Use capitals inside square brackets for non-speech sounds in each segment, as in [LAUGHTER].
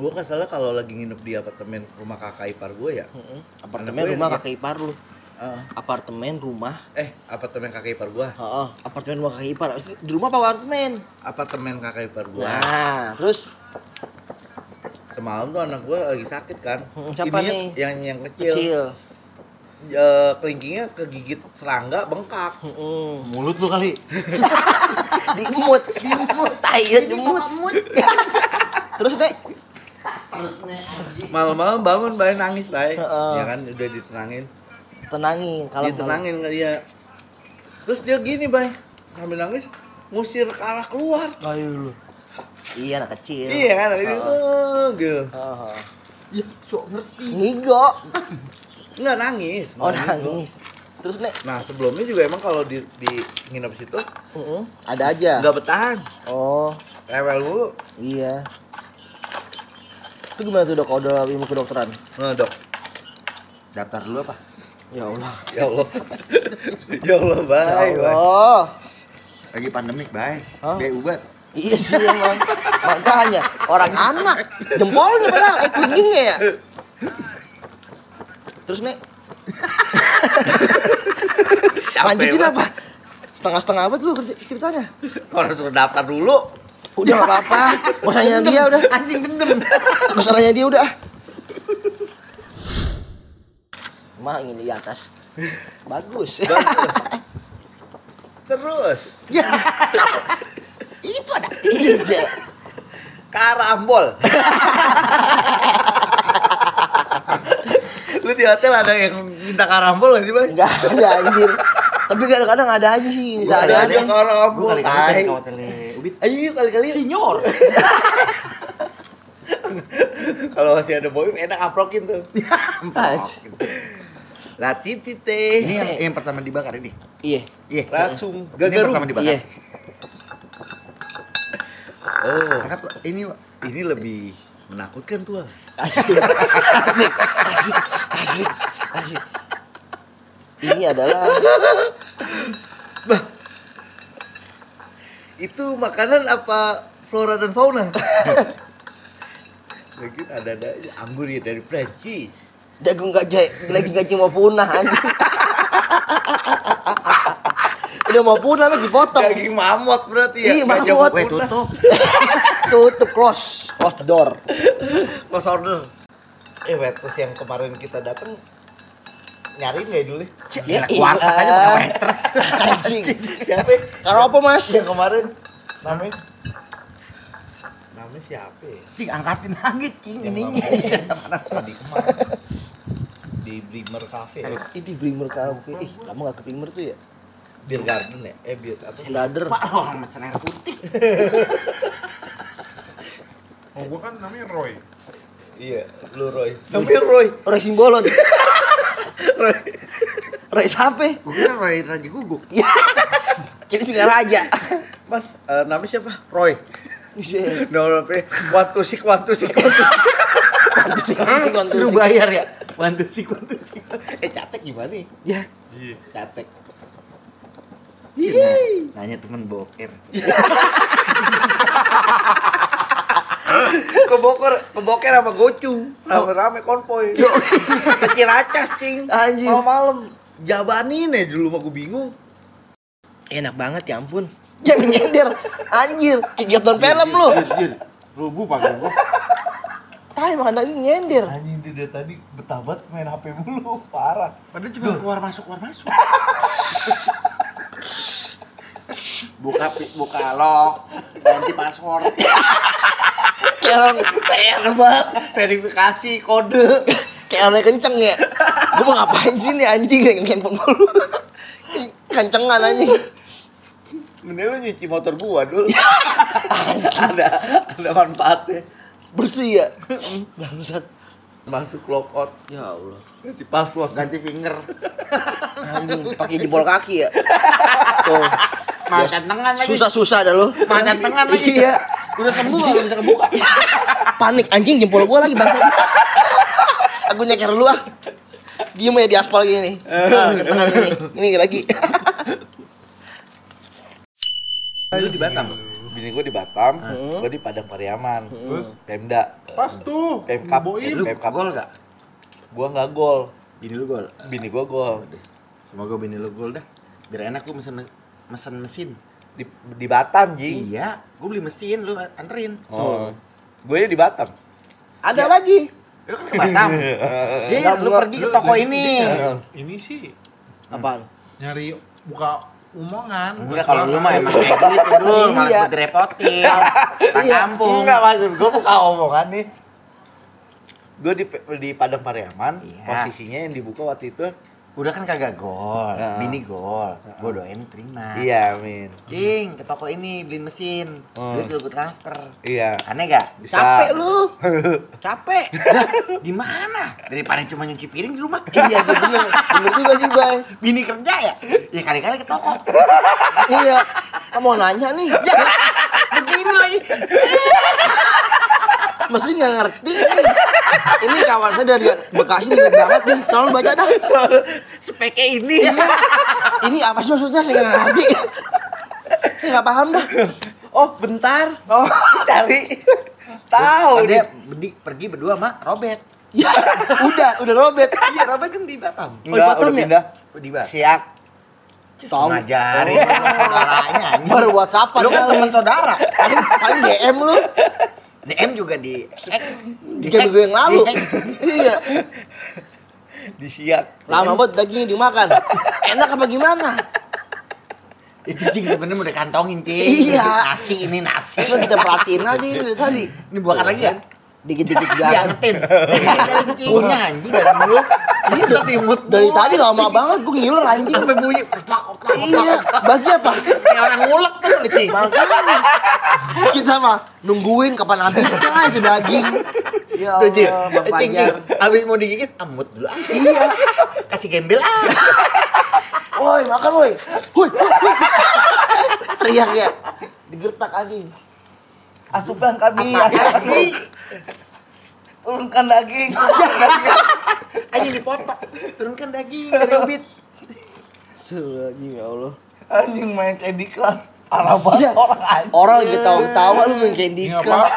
Gua kesalnya kalau lagi nginep di apartemen rumah kakak ipar gua ya. Heeh. Anak Apartemen gue rumah ya. kakek ipar lu. Heeh. Apartemen rumah. eh, apartemen kakak ipar gua. Heeh, apartemen rumah kakek ipar. Di rumah apa apartemen? Apartemen kakak ipar gua. Nah, terus Semalam tuh anak gua lagi sakit kan. Hmm, siapa Ininya nih? Yang yang kecil. kecil. Eh, kelingkingnya kegigit serangga bengkak. Heeh. Mulut lu kali. [LAUGHS] Diemut, [LAUGHS] diemut, tai ya jemut. [LAUGHS] Terus deh, Malam-malam bangun bayi nangis bayi. Heeh. Ya kan udah ditenangin. tenangin kalau Ditenangin nggak dia. Terus dia gini bay sambil nangis ngusir ke arah keluar. Ayo lu. Iya anak kecil. Iya kan ini Heeh. tuh gitu. Heeh. Ya, sok ngerti. Ngigo. Nggak nangis. Oh nangis. Terus nek, Nah sebelumnya juga emang kalau di, di nginep situ Heeh. ada aja. nggak bertahan, Oh, rewel mulu. iya. Itu gimana tuh dok kalau udah ilmu kedokteran? Nah dok, Daftar dulu apa? Ya Allah. ya Allah, [LAUGHS] ya Allah Ya baik, baik. Allah. Lagi pandemik, baik. Be ubat. Iya sih emang. Makanya orang anak jempolnya padahal eh kelingkingnya ya. Terus nek [LAUGHS] lanjutin apa? Setengah-setengah apa tuh ceritanya? Orang suruh daftar dulu. Udah gak apa-apa. Masalahnya dia udah. Anjing gendem. Masalahnya dia udah. Mah ini di atas. Bagus. [LAUGHS] Terus [LAUGHS] Itu ada. Iya. karambol. [LAUGHS] Lu di hotel ada yang minta karambol nggak sih bang? Enggak ada anjir. Tapi kadang-kadang ada aja sih. Enggak ada aja. Lu karambol. kali-kali tai. ke hotelnya Ubit. Ayo yuk kali-kali. Senior. [LAUGHS] Kalau masih ada boy enak aprokin tuh. [LAUGHS] Anjir. Lah titi teh. Ini yang, yang pertama dibakar ini. Iya. Iya. langsung Ini yang gagarum. pertama dibakar. Iya. Oh, Angkat ini ini lebih menakutkan tuh. Asik. [LAUGHS] Asik. Asik. Asik. Asik. Ini adalah Itu makanan apa flora dan fauna? [LAUGHS] Mungkin ada ada anggur ya dari Prancis. dagang gajah lagi gaji mau punah anjing. [LAUGHS] Udah mau punah lagi dipotong. Daging mamut berarti ya. Iya, mamut. mau Weh, tutup. [LAUGHS] Tutup close. Close the door. Close order. Eh, waitress yang kemarin kita datang nyariin nggak dulu? Ya, Enak warteg aja pakai waitress. [LAUGHS] [LAUGHS] Anjing. Siapa? ya? Karo apa, Mas? Yang kemarin namanya namanya siapa? ya? Cing, angkatin lagi, cing. Lama tadi kemarin di Brimer Cafe ya? Ini Brimer Cafe. Ih, lama gak ke Brimer tuh ya? Beer Garden ya? Eh, beer apa? Brother. Pak, lo orang mesen air putih. [LAUGHS] Oh, gua kan namanya Roy. Iya, lu Roy. Namanya Roy. Roy Simbolon. Roy. Roy siapa? Gue kira Roy Raja Guguk. Ya. Jadi singa raja. Mas, eh, namanya siapa? Roy. Buset. No, no, sik, one to sik, one to sik. Lu bayar ya? Bantu sih, bantu sih. Eh, catek gimana nih? Ya. Iya. Catek. Cing, Nanya temen boker. [LAUGHS] Kebokor, keboker sama gocu. Rame-rame konvoy. Ke Ciracas, cing. Anjir. Malam-malam. Jabanin ya dulu mah gue bingung. Enak banget ya ampun. Jangan nyender. Anjir, kegiatan film lu. Jir, rubuh pakai gua. Ah, emang lagi nyender. Anjing dia tadi betah banget main HP mulu, parah. Padahal cuma keluar masuk keluar masuk. [LAUGHS] buka buka lock, ganti password. Kayak orang PR banget, verifikasi kode. kayak orang kenceng ya. Gua mau ngapain sih nih anjing yang handphone mulu. Kencengan anjing. Mending lu nyuci motor gua dulu. ada ada manfaatnya. Bersih ya. Bangsat. Masuk lockout, Ya Allah. ganti password. Ganti finger. Anjing pakai jempol kaki ya. Tuh. Macan tangan lagi. Susah-susah dah lo. Macan tangan lagi. Iya. Udah sembuh gak bisa kebuka. Panik anjing jempol gua lagi bangsat. Aku nyeker dulu ah. Diem ya di aspal gini nih. Ah, tengah ini. Ini lagi. Lu di Batam. bini gue di Batam, Hmm. gue di Padang Pariaman. Terus Pemda. pas tuh. Pemkap. Boim. Lu Pemkap. gol gak? Gua nggak gol. Bini lu gol. Bini gue gol. Semoga bini lu gol dah. Biar enak lu mesen mesen mesin. Di, di Batam, Jing. Iya, gua beli mesin lu anterin. Oh. Gue di Batam. Ada lagi. Lu kan ke Batam. [LAUGHS] Iya, Enggak, lu gua- pergi ke toko ini. Ini sih Apaan? nyari buka omongan. Enggak kalau lu mah emang kayak gitu [LAUGHS] dulu, malah Iya. gua direpotin. [LAUGHS] Tak Iya. kampung. Enggak maksud gue buka omongan nih. Gue di di Padang Pariaman, Iya. posisinya yang dibuka waktu itu. Udah kan kagak gol, Heeh. bini gol. Gua doain terima. Iya, Min. Cing, ke toko ini beliin mesin. Hmm. Duit lu gua transfer. Iya. Aneh gak? Bisa. Capek lu. [LAUGHS] Capek. Gimana? Daripada cuma nyuci piring di rumah. iya sih bener. Bener juga sih, Bay. Bini kerja ya? Ya kali-kali ke toko. Iya. Kamu mau nanya nih. [LAUGHS] Begini lagi. Mesin nggak ngerti nih. Ini kawan saya dari Bekasi ribet banget nih. Tolong baca dah. Speknya ini. Iya. Ini apa sih maksudnya saya nggak ngerti. Saya nggak paham dah. Oh, bentar. Oh. Cari. Tahu dia pergi berdua sama Robert. Ya, udah, udah robet. Iya, Robert kan di Batam. Oh, di Batam ya? pindah. Di Batam. Siap. Tahu. Ngajarin saudaranya anjing. Baru WhatsAppan Lu kan kali. teman saudara. Paling paling DM lu. DM juga di hack. Tiga minggu yang lalu. Di hack. Iya. Disiap. Lama banget dagingnya dimakan. Enak apa gimana? Itu cing sebenarnya udah kantongin cing. Iya. Nasi ini nasi. Kita perhatiin aja ini dari tadi. Ini buahkan lagi ya? Dikit-dikit Iya, [LAUGHS] jalan. Punya anjing dari dulu. Ini setimut Dari tadi lama banget gue ngiler anjing. sampai bunyi Iya, bagi apa? Kayak orang ngulek tuh cing. Makanya kita mah nungguin kapan habisnya itu daging. Ya. Allah, Bang Fajar. Cing. Abis mau digigit, amut dulu. Iya. Kasih gembel ah. Woi, makan woi. Hui. hui. Teriak ya. Digertak anjing. Asupan kami. Asupan. Turunkan daging. [LAUGHS] Anjing dipotong. Turunkan daging dari ubit. Suruh anjing ya Allah. Anjing main Candy Crush. Parah banget Iya. orang anjing. Orang lagi tahu-tahu lu main Candy Nggak Crush.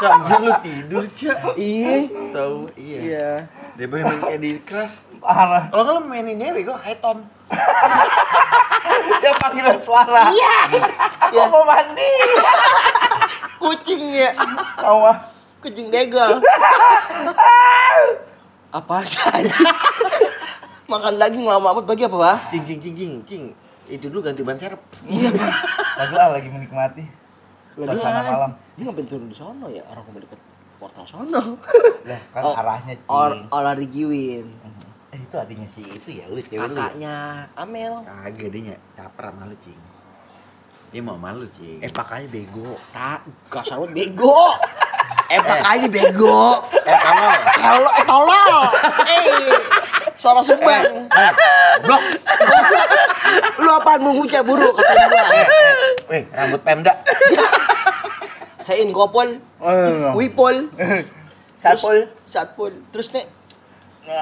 Sambil lu tidur, Cak. Iya. Tahu, iya. Iya. Dia main Candy Crush. Parah. Kalau lu main ini bego, Hai Tom. [LAUGHS] Dia panggilan suara. Iya. Aku mau mandi. [LAUGHS] Kucing ya. Kau mah. Kucing begal. Apa saja? Makan daging lama amat bagi apa, Pak? Cing, cing, cing, cing, cing. Itu dulu ganti ban serep. Iya, Pak. Lagi lah lagi menikmati. Suasana malam. Dia ngapain turun di sono ya? Orang mau deket portal sono. Lah kan Oh, arahnya cing. Or, orang Rigiwin. Eh itu adiknya si itu ya lu cewek lu. ya? Kakaknya Amel. Kagak dia caper sama lu, Cing. Dia mau malu, Cing. Eh pakainya bego. Tak, kasar banget bego. Eh, pakainya bego. Eh, kamu Kalau eh tolol. Eh, suara sumbang. blok. Lu apaan mau ngucap buruk kata gua. Weh, rambut Pemda. Saya in kopol, Eh, wipol, Satpol. satpol. Terus nek [LAUGHS]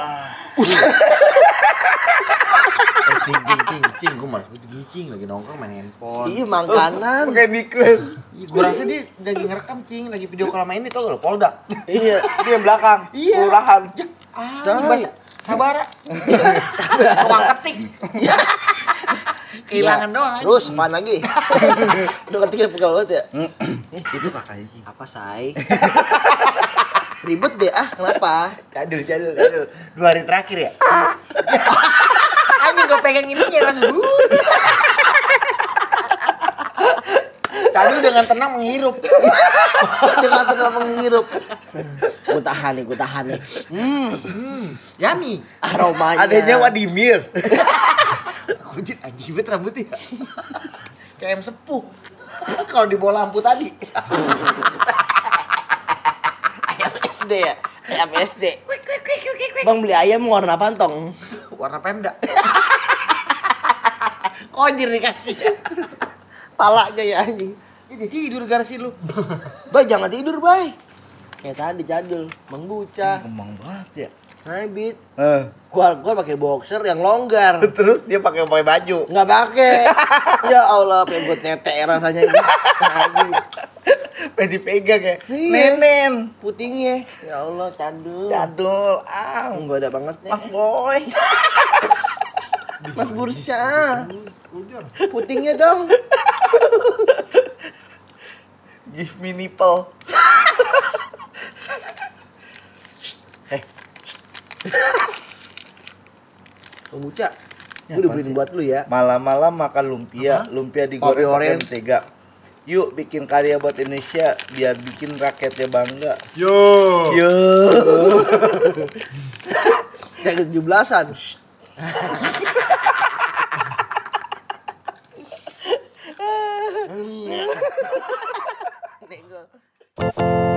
Eh, cing, cing, cing, cing, gue malah gini, cing, lagi nongkrong main handphone. iya makanan. Candy Crush. Iya, gue rasa dia lagi ngerekam, cing, lagi video call sama ini tau gak lo, Polda. Iya. Dia yang belakang. Iya. Kelurahan. Ah, Coy. bahasa Sabara. Tukang ketik. Kehilangan doang aja. Terus apaan lagi? Udah ketiknya pegal banget ya. itu kakaknya, cing. Apa say? [LAUGHS] Ribet deh ah, kenapa? Cadul, cadul. Dua hari terakhir ya? [LAUGHS] Anjing gue pegang ini nyerang dulu. Cadul dengan tenang menghirup. [LAUGHS] Dengan tenang menghirup. Gue tahan nih, gue tahan nih. Hmm, yummy. Aromanya. Adanya Wadimir. Kujit [LAUGHS] anjing banget rambutnya. Kayak em sepuh. Kalau di bawah lampu tadi. Ayam SD ya? Ayam SD. Bang beli ayam warna apa tong? Warna Pemda. [LAUGHS] Kojir dikasih. Palanya ya anjing. Ini tidur garasi lu. Bay jangan tidur bay. Kayak tadi jadul, Bang Buca. Kemang banget ya. Habit. Eh, Gua gua pakai boxer yang longgar. [LAUGHS] terus dia pakai pakai baju. Nggak pakai. ya Allah, pengen buat nete rasanya ini. Habit. [LAUGHS] Pengen dipegang ya. Iya. Nenen. Putingnya. Ya Allah, cadul. Jadul. Ah, Enggak ada banget nih. Mas Boy. [LAUGHS] Mas Bursa. Putingnya dong. [LAUGHS] Give me nipple. [LAUGHS] eh, Kombucha. Ya, Gue udah beliin buat lu ya. malam-malam makan lumpia, lumpia digoreng pakai oren. mentega. Yuk bikin karya buat Indonesia biar bikin rakyatnya bangga. Yo. Yo. Kayak 17-an. Nek gua.